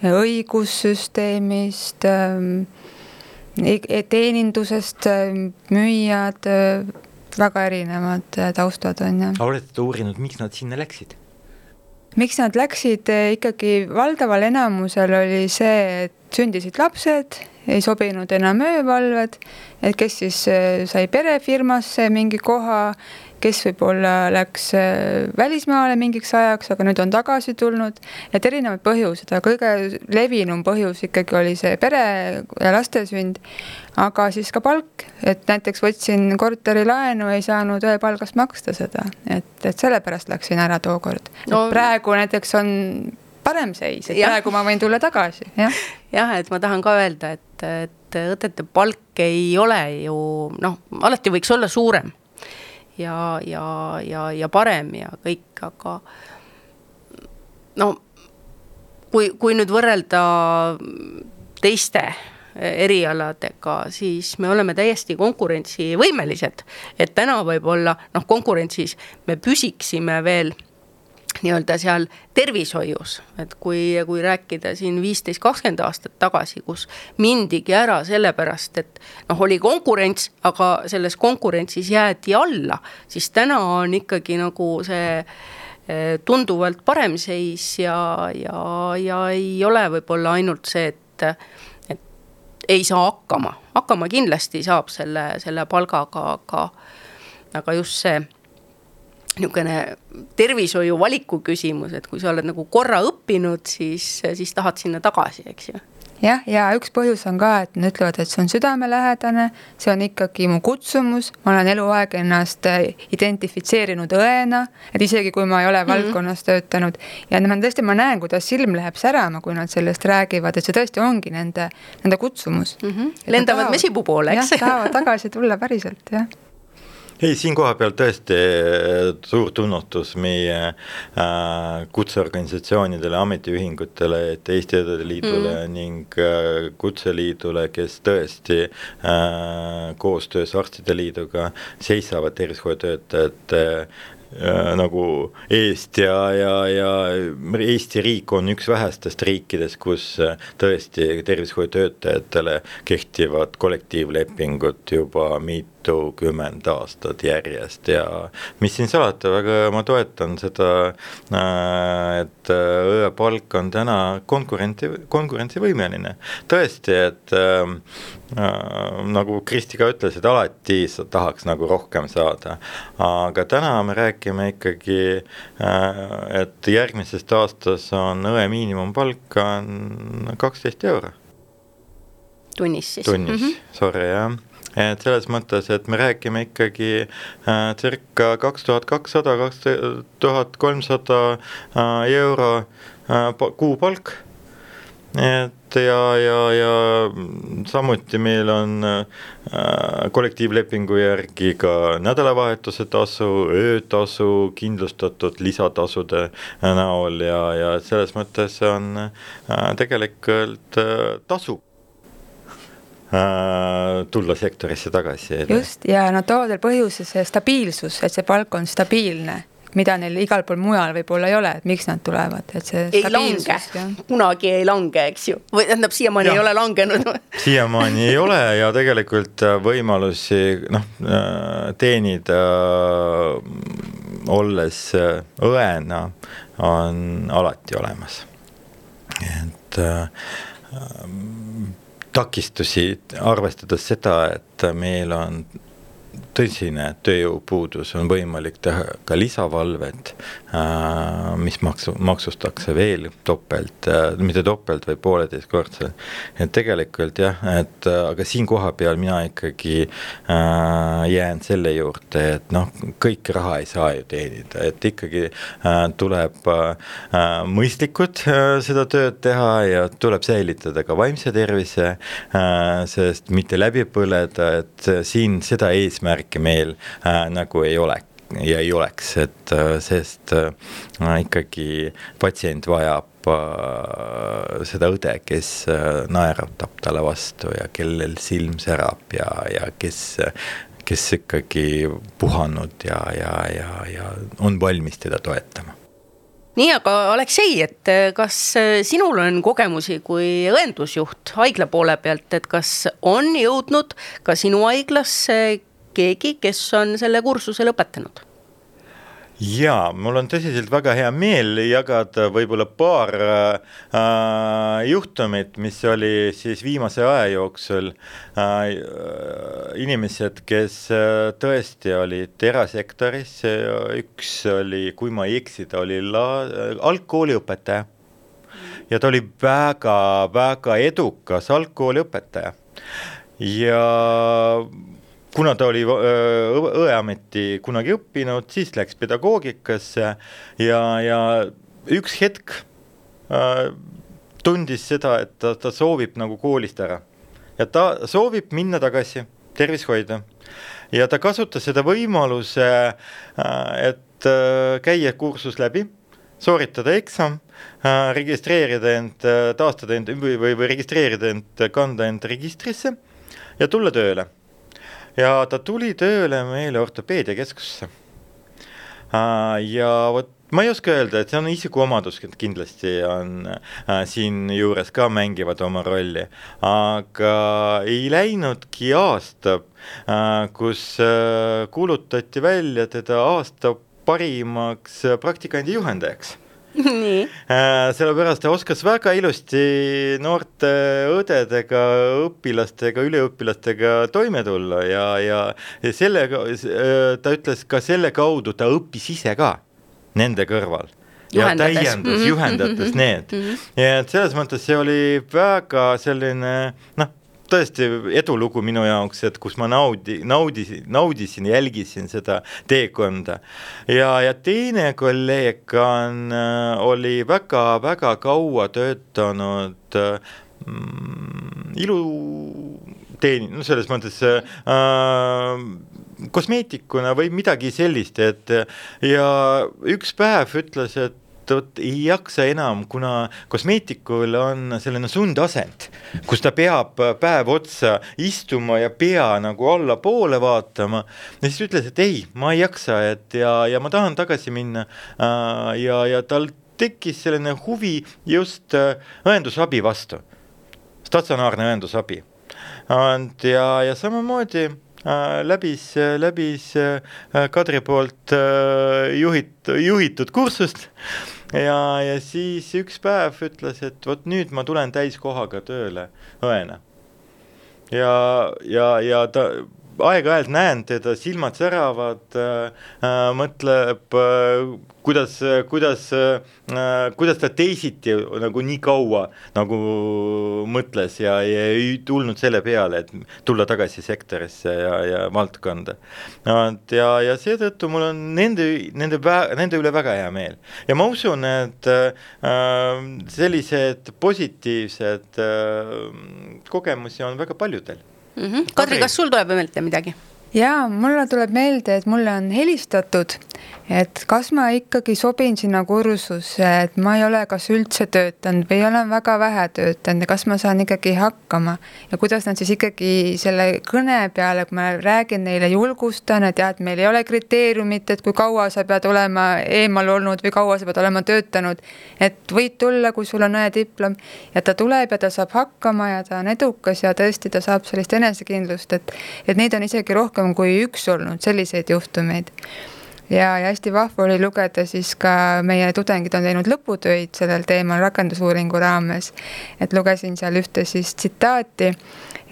õigussüsteemist, e-, e-, teenindusest, müüjad, väga erinevad taustad on ju. olete uurinud, miks nad sinna läksid? Miks nad läksid, ikkagi valdaval enamusel oli see, et sündisid lapsed ei sobinud enam öövalved, et kes siis äh, sai perefirmasse mingi koha, kes võib-olla läks äh, välismaale mingiks ajaks, aga nüüd on tagasi tulnud, et erinevad põhjused, aga kõige levinum põhjus ikkagi oli see pere ja laste sünd, aga siis ka palk, et näiteks võtsin korterilaenu, ei saanud ööpalgast maksta seda, et, et sellepärast läksin ära tookord. No.. praegu näiteks on parem seis, et ja. praegu ma võin tulla tagasi, jah. jah, et ma tahan ka öelda, et, et õdede palk ei ole ju noh, alati võiks olla suurem ja, ja, ja, ja parem ja kõik, aga no kui, kui nüüd võrrelda teiste erialadega, siis me oleme täiesti konkurentsivõimelised. et täna võib-olla noh, konkurentsis me püsiksime veel nii-öelda seal tervishoius, et kui, kui rääkida siin viisteist, kakskümmend aastat tagasi, kus mindigi ära sellepärast, et noh, oli konkurents, aga selles konkurentsis jäädi alla, siis täna on ikkagi nagu see eh, tunduvalt parem seis ja, ja, ja ei ole võib-olla ainult see, et, et ei saa hakkama, hakkama kindlasti saab selle, selle palgaga, aga, aga just see niisugune tervishoiu valiku küsimus, et kui sa oled nagu korra õppinud, siis, siis tahad sinna tagasi, eks ju jah, ja üks põhjus on ka, et nad ütlevad, et see on südamelähedane, see on ikkagi mu kutsumus, ma olen eluaeg ennast identifitseerinud õena, et isegi kui ma ei ole mm -hmm. valdkonnas töötanud. ja ma tõesti, ma näen, kuidas silm läheb särama, kui nad sellest räägivad, et see tõesti ongi nende, nende kutsumus mm. -hmm. lendavad mesipuu poole, eks. tahavad tagasi tulla päriselt, jah ei, siin kohapeal tõesti äh, suur tunnustus meie äh, kutseorganisatsioonidele, ametiühingutele, et Eesti Õdede Liidule mm. ning äh, Kutseliidule, kes tõesti äh, koostöös Arstide Liiduga seisavad tervishoiutöötajate nagu eest ja, ja, ja Eesti riik on üks vähestest riikidest, kus tõesti tervishoiutöötajatele kehtivad kollektiivlepingud juba mitukümmend aastat järjest ja mis siin salata, väga ma toetan seda, äh, et õe palk on täna konkurenti, konkurentsivõimeline. tõesti, et äh, äh, nagu Kristi ka ütles, et alati tahaks nagu rohkem saada, aga täna me räägime ikkagi äh,, et järgmisest aastast on õe miinimumpalk on kaksteist euro. tunnis siis? tunnis mm, -hmm. sorry jah et selles mõttes, et me räägime ikkagi äh, circa kaks tuhat kakssada, kaks tuhat kolmsada äh, euro äh, kuupalk. et ja, ja, ja samuti meil on äh, kollektiivlepingu järgi ka nädalavahetuse tasu, öötasu kindlustatud lisatasude näol ja, ja selles mõttes on äh, tegelikult äh, tasub äh, tulla sektorisse tagasi. just, ja nad toovad veel põhjuse see stabiilsus, et see palk on stabiilne mida neil igal pool mujal võib-olla ei ole, et miks nad tulevad, et see ei lange, kunagi ei lange, eks ju, või tähendab, siiamaani ei ole langenud. Siiamaani ei ole ja tegelikult äh, võimalusi noh, äh, teenida äh, olles õena on alati olemas. et äh, takistusi, arvestades seda, et meil on tõsine tööjõupuudus, on võimalik teha ka lisavalvet, äh, mis maksu, maksustakse veel topelt, äh, mitte topelt, vaid pooleteistkordselt. et tegelikult jah, et äh, aga siin kohapeal mina ikkagi jään selle juurde, et noh, kõike raha ei saa ju teenida, et ikkagi tuleb mõistlikult seda tööd teha ja tuleb säilitada ka vaimse tervise sest mitte läbi põleda, et siin seda eesmärki meil äh, nagu ei ole ja ei oleks, et äh, sest äh, ikkagi patsient vajab äh, seda õde, kes äh, naeratab talle vastu ja kellel silm särab ja, ja kes kes ikkagi puhanud ja, ja, ja, ja on valmis teda toetama. Nii, aga Aleksei, et äh, kas äh, sinul on kogemusi kui õendusjuht haigla poole pealt, et kas on jõudnud ka sinu haiglasse keegi, kes on selle kursuse lõpetanud? jaa, mul on tõsiselt väga hea meel jagada võib-olla paar äh, juhtumit, mis oli siis viimase aja jooksul äh, inimesed, kes äh, tõesti olid erasektoris, üks oli, kui ma ei eksi, ta oli la-, algkooliõpetaja. ja ta oli väga-väga edukas algkooliõpetaja ja kuna ta oli õeameti kunagi õppinud, siis läks pedagoogikasse ja, ja üks hetk äh, tundis seda, et ta, ta soovib nagu koolist ära ja ta soovib minna tagasi, tervishoida. ja ta kasutas seda võimaluse äh,, et äh, käia kursus läbi, sooritada eksam äh,, registreerida end, taastada end või, või, või registreerida end, kanda end registrisse ja tulla tööle ja ta tuli tööle meile ortopeediakeskusesse. ja vot ma ei oska öelda, et see on isikuomadus, kindlasti on äh, siinjuures ka mängivad oma rolli, aga ei läinudki aasta äh,, kus äh, kuulutati välja teda aasta parimaks praktikandi juhendajaks sellepärast ta oskas väga ilusti noorte õdedega, õpilastega, üliõpilastega toime tulla ja, ja, ja sellega, äh, ta ütles ka selle kaudu ta õppis ise ka nende kõrval ja täiendas mm, -hmm. juhendades -hmm. need mm. -hmm. ja et selles mõttes see oli väga selline noh tõesti edulugu minu jaoks, et kus ma naudi, naudisin, naudisin, jälgisin seda teekonda. ja, ja teine kolleeg on, äh, oli väga-väga kaua töötanud mm, iluteeni-, no selles mõttes äh, kosmeetikuna või midagi sellist, et ja üks päev ütles, et vot ei jaksa enam, kuna kosmeetikul on selline sundasend, kus ta peab päev otsa istuma ja pea nagu allapoole vaatama. ja siis ütles, et ei, ma ei jaksa, et ja, ja ma tahan tagasi minna. ja, ja tal tekkis selline huvi just õendusabi vastu, statsionaarne õendusabi. ja, ja samamoodi Äh, läbis, läbis äh, Kadri poolt äh, juhit-, juhitud kursust ja, ja siis üks päev ütles, et vot nüüd ma tulen täiskohaga tööle õena. ja, ja, ja ta aeg-ajalt näen teda, silmad säravad äh,, mõtleb äh,, kuidas, kuidas äh,, kuidas ta teisiti nagu nii kaua nagu mõtles ja, ja ei tulnud selle peale, et tulla tagasi sektorisse ja, ja valdkonda. ja, ja seetõttu mul on nende, nende, nende üle väga hea meel ja ma usun, et äh, sellised positiivsed äh, kogemusi on väga paljudel mm. -hmm. Kadri, kas sul tuleb meelde midagi? jaa, mulle tuleb meelde, et mulle on helistatud et kas ma ikkagi sobin sinna kursusse, et ma ei ole kas üldse töötanud või olen väga vähe töötanud ja kas ma saan ikkagi hakkama. ja kuidas nad siis ikkagi selle kõne peale, kui ma räägin neile, julgustan, et jah, et meil ei ole kriteeriumit, et kui kaua sa pead olema eemal olnud või kaua sa pead olema töötanud. et võid tulla, kui sul on õediplom ja ta tuleb ja ta saab hakkama ja ta on edukas ja tõesti, ta saab sellist enesekindlust, et, et neid on isegi rohkem kui üks olnud, selliseid juhtumeid ja, ja hästi vahva oli lugeda siis ka meie tudengid on teinud lõputöid sellel teemal rakendusuuringu raames. et lugesin seal ühte siis tsitaati,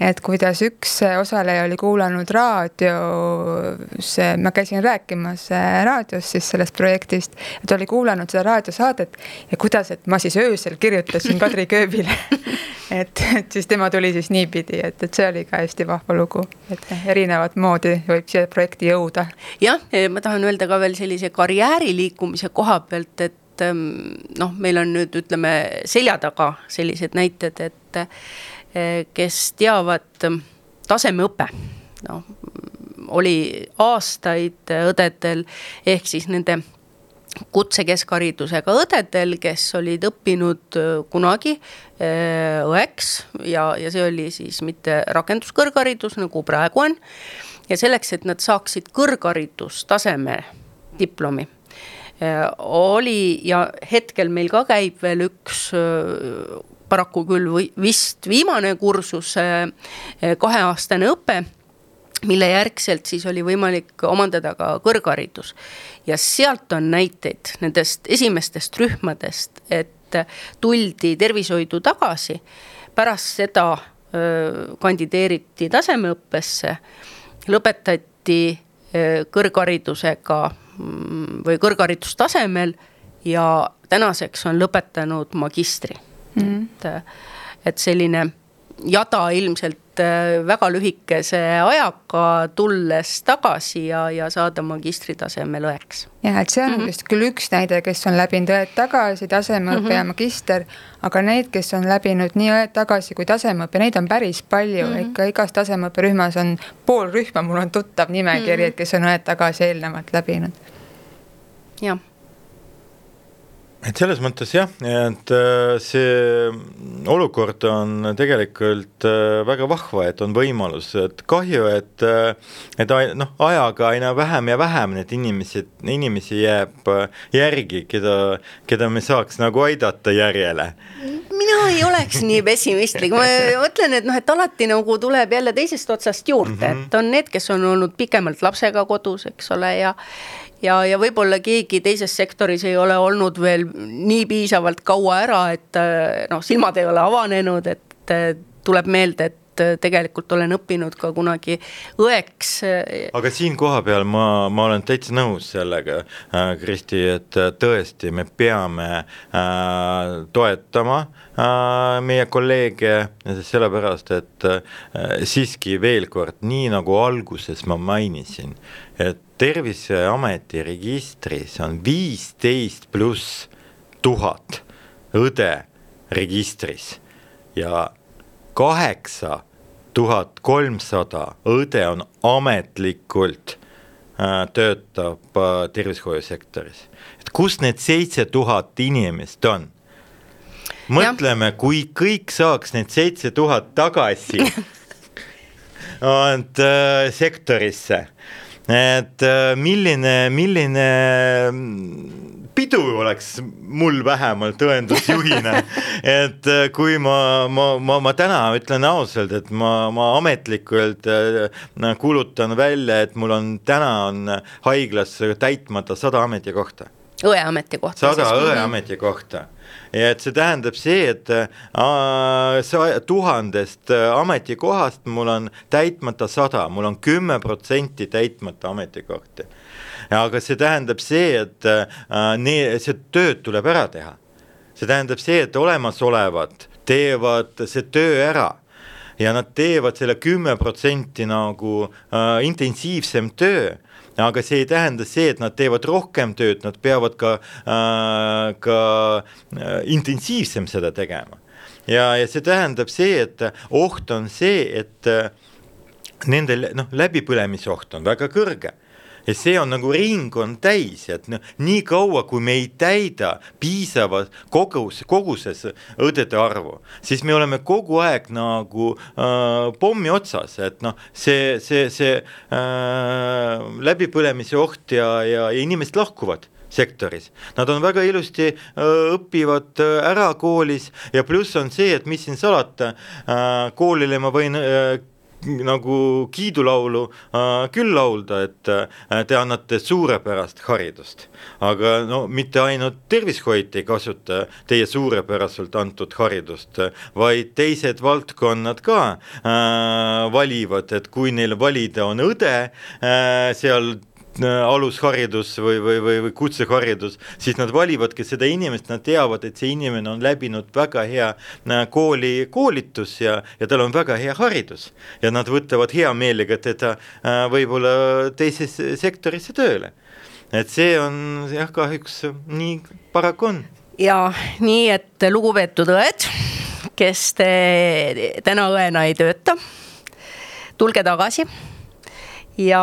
et kuidas üks osaleja oli kuulanud raadios, ma käisin rääkimas raadios siis sellest projektist, et oli kuulanud seda raadiosaadet ja kuidas, et ma siis öösel kirjutasin Kadri Kööbile et, et siis tema tuli siis niipidi, et, et see oli ka hästi vahva lugu, et erinevat moodi võib siia projekti jõuda. jah, ma tahan öelda ka veel sellise karjääri liikumise koha pealt, et ehm, noh, meil on nüüd ütleme selja taga sellised näited, et eh, kes teavad tasemeõpe, noh oli aastaid õdedel ehk siis nende kutsekeskharidusega õdedel, kes olid õppinud äh, kunagi äh, õeks ja, ja see oli siis mitte rakenduskõrgharidus, nagu praegu on. ja selleks, et nad saaksid kõrgharidustaseme diplomi, äh, oli ja hetkel meil ka käib veel üks paraku küll või vist viimane kursus, kaheaastane õpe mille järgselt siis oli võimalik omandada ka kõrgharidus. ja sealt on näiteid nendest esimestest rühmadest, et tuldi tervishoidu tagasi, pärast seda öö, kandideeriti tasemeõppesse, lõpetati öö, kõrgharidusega mm, või kõrgharidustasemel ja tänaseks on lõpetanud magistri mm. -hmm. et, et selline jada ilmselt äh, väga lühikese ajaga, tulles tagasi ja, ja saada magistritasemel õeks. jah, et see on mm -hmm. vist küll üks näide, kes on läbinud õed tagasi, tasemeõpe mm -hmm. ja magister, aga neid, kes on läbinud nii õed tagasi kui tasemeõppe, neid on päris palju mm, -hmm. ikka igas tasemeõpperühmas on pool rühma, mul on tuttav nimekiri mm, -hmm. et kes on õed tagasi eelnevalt läbinud. jah et selles mõttes jah, et äh, see olukord on tegelikult äh, väga vahva, et on võimalus, et kahju, et äh, et noh, ajaga aina vähem ja vähem neid inimesi, inimesi jääb järgi, keda, keda me saaks nagu aidata järjele. mina ei oleks nii pessimistlik, ma mõtlen, et noh, et alati nagu tuleb jälle teisest otsast juurde mm, -hmm. et on need, kes on olnud pikemalt lapsega kodus, eks ole, ja ja, ja võib-olla keegi teises sektoris ei ole olnud veel nii piisavalt kaua ära, et noh, silmad ei ole avanenud, et tuleb meelde, et tegelikult olen õppinud ka kunagi õeks. aga siin kohapeal ma, ma olen täitsa nõus sellega äh,, Kristi, et tõesti, me peame äh, toetama äh, meie kolleege, sellepärast et äh, siiski veel kord, nii nagu alguses ma mainisin, et terviseameti registris on viisteist pluss tuhat õde registris ja kaheksa tuhat kolmsada õde on ametlikult töötab tervishoiusektoris. et kus need seitse tuhat inimest on? mõtleme, kui kõik saaks need seitse tuhat tagasi et äh, sektorisse, et äh, milline, milline pidu oleks mul vähemalt õendusjuhina, et äh, kui ma, ma, ma, ma täna ütlen ausalt, et ma, ma ametlikult äh, kuulutan välja, et mul on täna on haiglas täitmata sada ametikohta. õeametikohta. sada õeametikohta ja et see tähendab see, et äh, tuhandest ametikohast mul on täitmata sada, mul on kümme protsenti täitmata ametikohti aga see tähendab see, et äh, nii, see tööd tuleb ära teha. see tähendab see, et olemasolevad teevad see töö ära ja nad teevad selle kümme protsenti nagu äh, intensiivsem töö aga see ei tähenda see, et nad teevad rohkem tööd, nad peavad ka äh,, ka äh, intensiivsem seda tegema. ja, ja see tähendab see, et oht on see, et äh, nende noh, läbipõlemisoht on väga kõrge ja see on nagu ring on täis, et noh, nii kaua, kui me ei täida piisavas kogus, koguses õdede arvu, siis me oleme kogu aeg nagu äh, pommi otsas, et noh, see, see, see äh, läbipõlemise oht ja, ja, ja inimesed lahkuvad sektoris. Nad on väga ilusti äh,, õpivad äh, ära koolis ja pluss on see, et mis siin salata äh,, koolile ma võin äh, nagu kiidulaulu äh, küll laulda, et äh, te annate suurepärast haridust. aga no mitte ainult tervishoid ei kasuta teie suurepäraselt antud haridust, vaid teised valdkonnad ka äh, valivad, et kui neil valida on õde äh, seal alusharidus või, või, või, või kutseharidus, siis nad valivadki seda inimest, nad teavad, et see inimene on läbinud väga hea äh, kooli koolitus ja, ja tal on väga hea haridus. ja nad võtavad hea meelega teda äh, võib-olla teisesse sektorisse tööle. et see on jah, kahjuks nii paraku on. ja nii, et lugupeetud õed, kes te täna õena ei tööta, tulge tagasi ja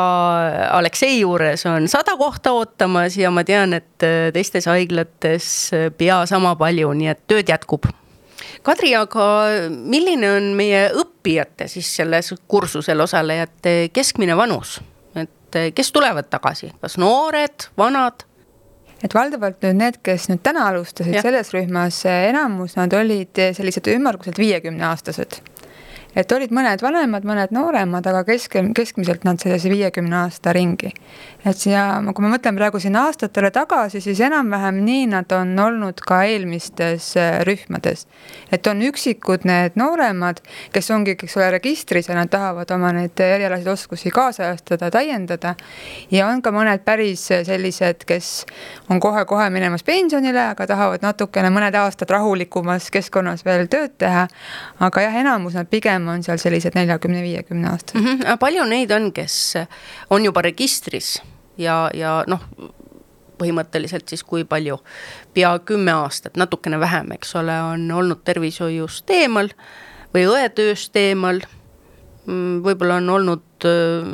Aleksei juures on sada kohta ootamas ja ma tean, et äh, teistes haiglates äh, pea sama palju, nii et tööd jätkub. Kadri, aga milline on meie õppijate siis selles kursusel osalejate keskmine vanus? et äh, kes tulevad tagasi, kas noored, vanad? et valdavalt nüüd need, kes nüüd täna alustasid ja. selles rühmas, enamus nad olid sellised ümmarguselt viiekümne aastased et olid mõned vanemad, mõned nooremad, aga keskel, keskmiselt nad sellise viiekümne aasta ringi. et siia, kui ma mõtlen praegu sinna aastatele tagasi, siis enam-vähem nii nad on olnud ka eelmistes äh, rühmades. et on üksikud need nooremad, kes ongi, eks ole, registris ja nad tahavad oma neid erialaseid oskusi kaasajastada, täiendada. ja on ka mõned päris sellised, kes on kohe-kohe minemas pensionile, aga tahavad natukene mõned aastad rahulikumas keskkonnas veel tööd teha. aga jah, enamus nad pigem pigem on seal sellised neljakümne, viiekümne aastased mm. -hmm. palju neid on, kes on juba registris ja, ja noh, põhimõtteliselt siis kui palju, pea kümme aastat, natukene vähem, eks ole, on olnud tervishoiust eemal või õetööst eemal. Mm, võib-olla on olnud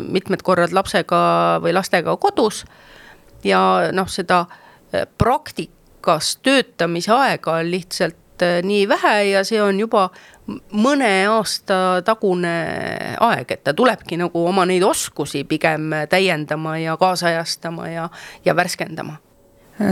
mitmed korrad lapsega või lastega kodus ja noh, seda praktikas töötamise aega on lihtsalt nii vähe ja see on juba mõne aasta tagune aeg, et ta tulebki nagu oma neid oskusi pigem täiendama ja kaasajastama ja, ja värskendama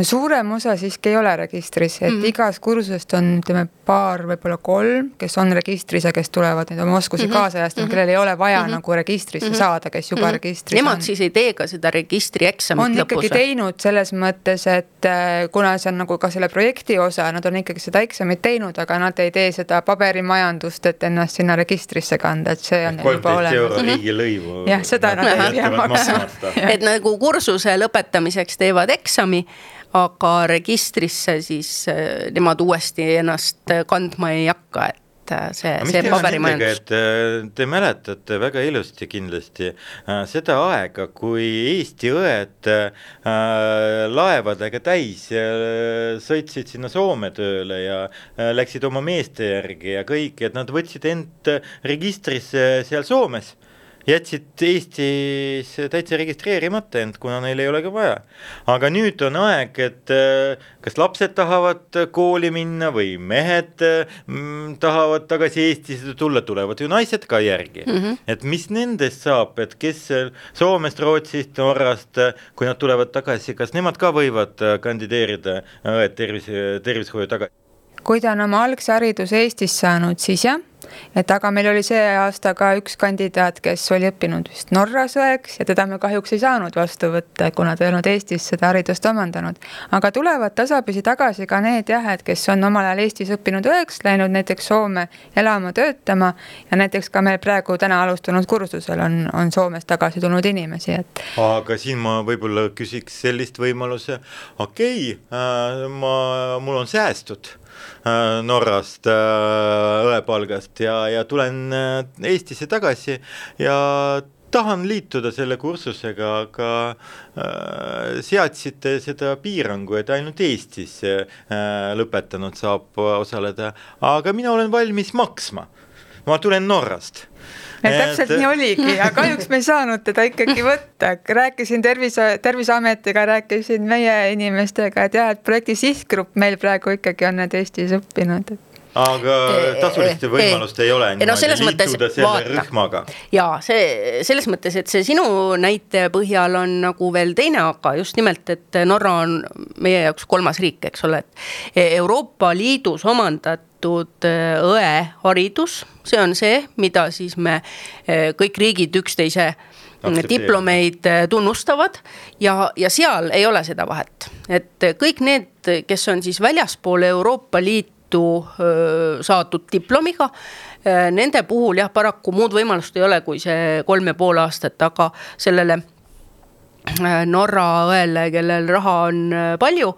suurem osa siiski ei ole registris, et mm -hmm. igast kursusest on, ütleme, paar, võib-olla kolm, kes on registris ja kes tulevad neid oma oskusi mm -hmm. kaasajastama mm, -hmm. kellel ei ole vaja mm -hmm. nagu registrisse mm -hmm. saada, kes juba mm -hmm. registris Nemad on. siis ei tee ka seda registrieksamit lõpus? on ikkagi teinud selles mõttes, et äh, kuna see on nagu ka selle projekti osa, nad on ikkagi seda eksamit teinud, aga nad ei tee seda paberimajandust, et ennast sinna registrisse kanda, et see on juba olemas. euro riigilõivu. jah, seda nad ei pea maksma. et nagu kursuse lõpetamiseks teevad eksami aga registrisse siis äh, nemad uuesti ennast äh, kandma ei hakka, et äh, see, see paberimajandus. te mäletate väga ilusti kindlasti äh, seda aega, kui Eesti õed äh, laevadega täis äh, sõitsid sinna Soome tööle ja läksid oma meeste järgi ja kõik, et nad võtsid end registrisse seal Soomes jätsid Eestis täitsa registreerimata end, kuna neil ei ole ka vaja. aga nüüd on aeg, et äh, kas lapsed tahavad kooli minna või mehed mm, tahavad tagasi Eestisse tulla, tulevad ju naised ka järgi mm. -hmm. et mis nendest saab, et kes Soomest, Rootsist, Norrast, kui nad tulevad tagasi, kas nemad ka võivad kandideerida tervise, tervishoiu tagasi? kui ta on oma algse hariduse Eestis saanud, siis jah et aga meil oli see aasta ka üks kandidaat, kes oli õppinud vist Norras õeks ja teda me kahjuks ei saanud vastu võtta, kuna ta ei olnud Eestis seda haridust omandanud. aga tulevad tasapisi tagasi ka need jah, et kes on omal ajal Eestis õppinud õeks, läinud näiteks Soome elama, töötama ja näiteks ka meil praegu täna alustunud kursusel on, on Soomest tagasi tulnud inimesi, et. aga siin ma võib-olla küsiks sellist võimaluse, okei okay, äh,, ma, mul on säästud Norrast äh, õepalgast ja, ja tulen äh, Eestisse tagasi ja tahan liituda selle kursusega, aga äh, seadsite seda piirangu, et ainult Eestis äh, lõpetanud saab osaleda, aga mina olen valmis maksma. ma tulen Norrast et täpselt nii oligi, aga kahjuks me ei saanud teda ikkagi võtta, rääkisin tervise, Terviseametiga, rääkisin meie inimestega, et jah, et projekti sihtgrupp meil praegu ikkagi on need Eestis õppinud. Aga tasulist võimalust ei ole no selles mõttes, vaata, ja see selles mõttes, et see sinu näite põhjal on nagu veel teine, aga just nimelt, et Norra on meie jaoks kolmas riik, eks ole, et Euroopa Liidus omandatud äh, õeharidus, see on see, mida siis me äh, kõik riigid üksteise diplomeid äh, tunnustavad. Ja, ja seal ei ole seda vahet, et kõik need, kes on siis väljaspool Euroopa Liitu Liitu saadud diplomiga. Nende puhul jah, paraku muud võimalust ei ole, kui see kolm ja pool aastat, aga sellele Norra õele, kellel raha on palju,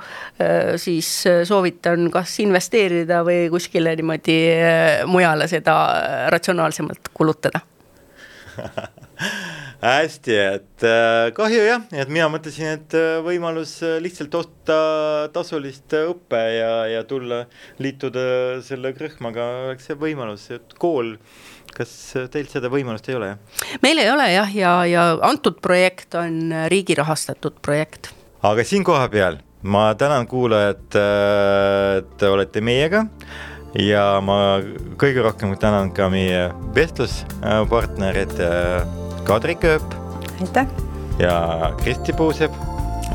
siis soovitan kas investeerida või kuskile niimoodi mujale seda ratsionaalsemalt kulutada. Hästi, et äh, kahju jah, et mina mõtlesin, et äh, võimalus äh, lihtsalt osta tasulist õppe ja, ja tulla liituda selle rühmaga oleks see võimalus, et kool kas teil seda võimalust ei ole? meil ei ole jah, ja, ja antud projekt on riigi rahastatud projekt. aga siin kohapeal ma tänan kuulajat, et te olete meiega ja ma kõige rohkem tänan ka meie vestluspartnerit Kadri Kööp. aitäh. ja Kristi Puusepp.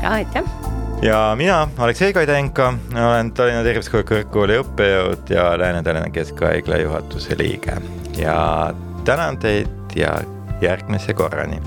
ja aitäh. ja mina, Aleksei Kaidenko, olen Tallinna Tervisekõrgkooli õppejõud ja Lääne-Tallinna Keskhaigla juhatuse liige ja tänan teid ja järgmise korrani